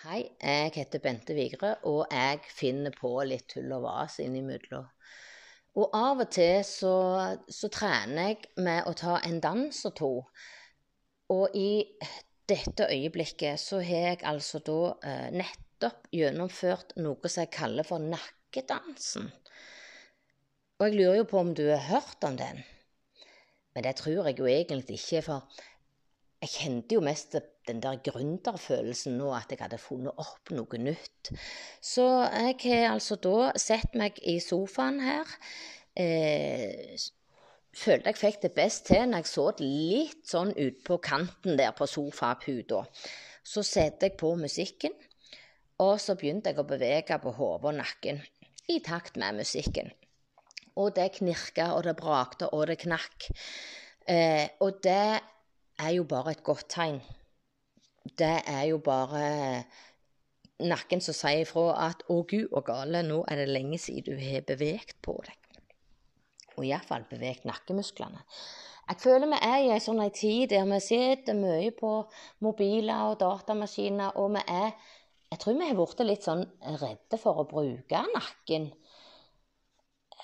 Hei, jeg heter Bente Vigre, og jeg finner på litt tull og vas innimellom. Og av og til så, så trener jeg med å ta en dans og to. Og i dette øyeblikket så har jeg altså da eh, nettopp gjennomført noe som jeg kaller for nakkedansen. Og jeg lurer jo på om du har hørt om den. Men det tror jeg jo egentlig ikke, for jeg kjente jo mest den der gründerfølelsen nå, at jeg hadde funnet opp noe nytt. Så jeg har altså da sett meg i sofaen her. Eh, følte jeg fikk det best til når jeg så litt sånn ut på kanten der på sofaputa. Så satte jeg på musikken, og så begynte jeg å bevege på hodet og nakken i takt med musikken. Og det knirka, og det brakte, og det knakk. Eh, og det er jo bare et godt tegn. Det er jo bare nakken som sier ifra at 'Å, gud og gale, nå er det lenge siden du har beveget på deg'. Og iallfall beveget nakkemusklene. Jeg føler vi er i en sånn tid der vi sitter mye på mobiler og datamaskiner, og vi er Jeg tror vi har blitt litt sånn redde for å bruke nakken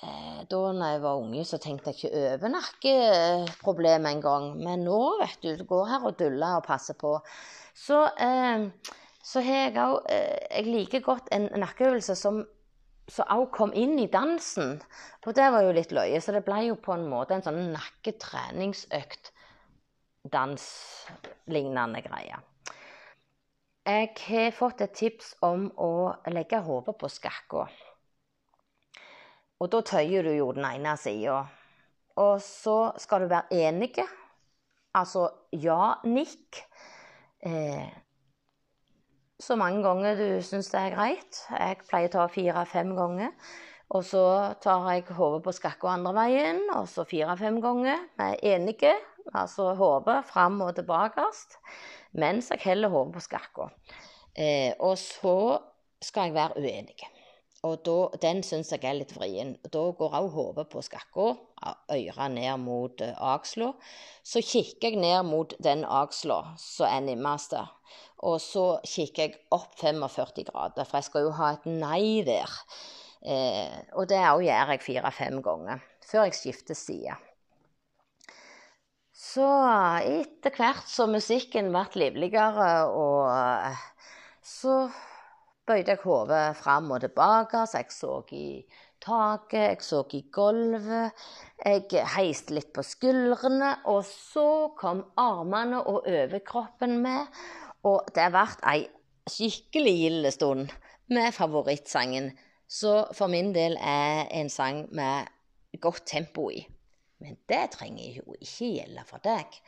da når jeg var unge, så tenkte jeg ikke over nakkeproblemet engang. Men nå, vet du, du går her og duller og passer på. Så, eh, så har jeg òg eh, Jeg liker godt en nakkeøvelse som òg kom inn i dansen. Og det var jo litt løye, så det ble jo på en måte en sånn nakketreningsøkt. Danslignende greie. Jeg har fått et tips om å legge hodet på skakka. Og da tøyer du jo den ene sida. Og så skal du være enige. Altså ja-nikk. Eh, så mange ganger du syns det er greit. Jeg pleier å ta fire-fem ganger. Og så tar jeg hodet på skakka andre veien, og så fire-fem ganger med enige. Altså hodet fram og tilbake mens jeg heller hodet på skakka. Eh, og så skal jeg være uenig. Og da, den syns jeg er litt vrien. Da går òg hodet på skakka, øret ned mot uh, aksla. Så kikker jeg ned mot den aksla som er nimmest, Og så kikker jeg opp 45 grader, for jeg skal jo ha et nei der. Eh, og det òg gjør jeg fire-fem ganger før jeg skifter side. Så etter hvert som musikken ble livligere, og eh, så bøyde jeg hodet fram og tilbake, så jeg så i taket, jeg så i gulvet. Jeg heiste litt på skuldrene, og så kom armene og overkroppen med. Og det ble ei skikkelig gild stund med favorittsangen, så for min del er en sang med godt tempo i. Men det trenger jo ikke gjelde for deg.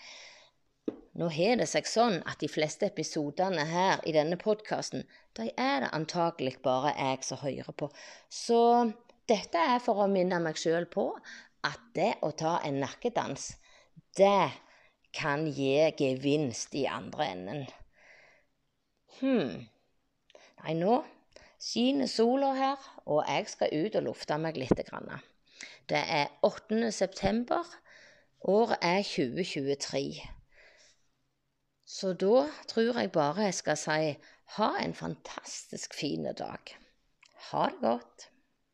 Nå har det seg sånn at de fleste episodene her i denne podkasten, de er det antakelig bare jeg som hører på. Så dette er for å minne meg sjøl på at det å ta en nakkedans, det kan gi gevinst i andre enden. Hm. Nei, nå skinner sola her, og jeg skal ut og lufte meg litt. Det er 8. september. Året er 2023. Så da tror jeg bare jeg skal si ha en fantastisk fin dag. Ha det godt.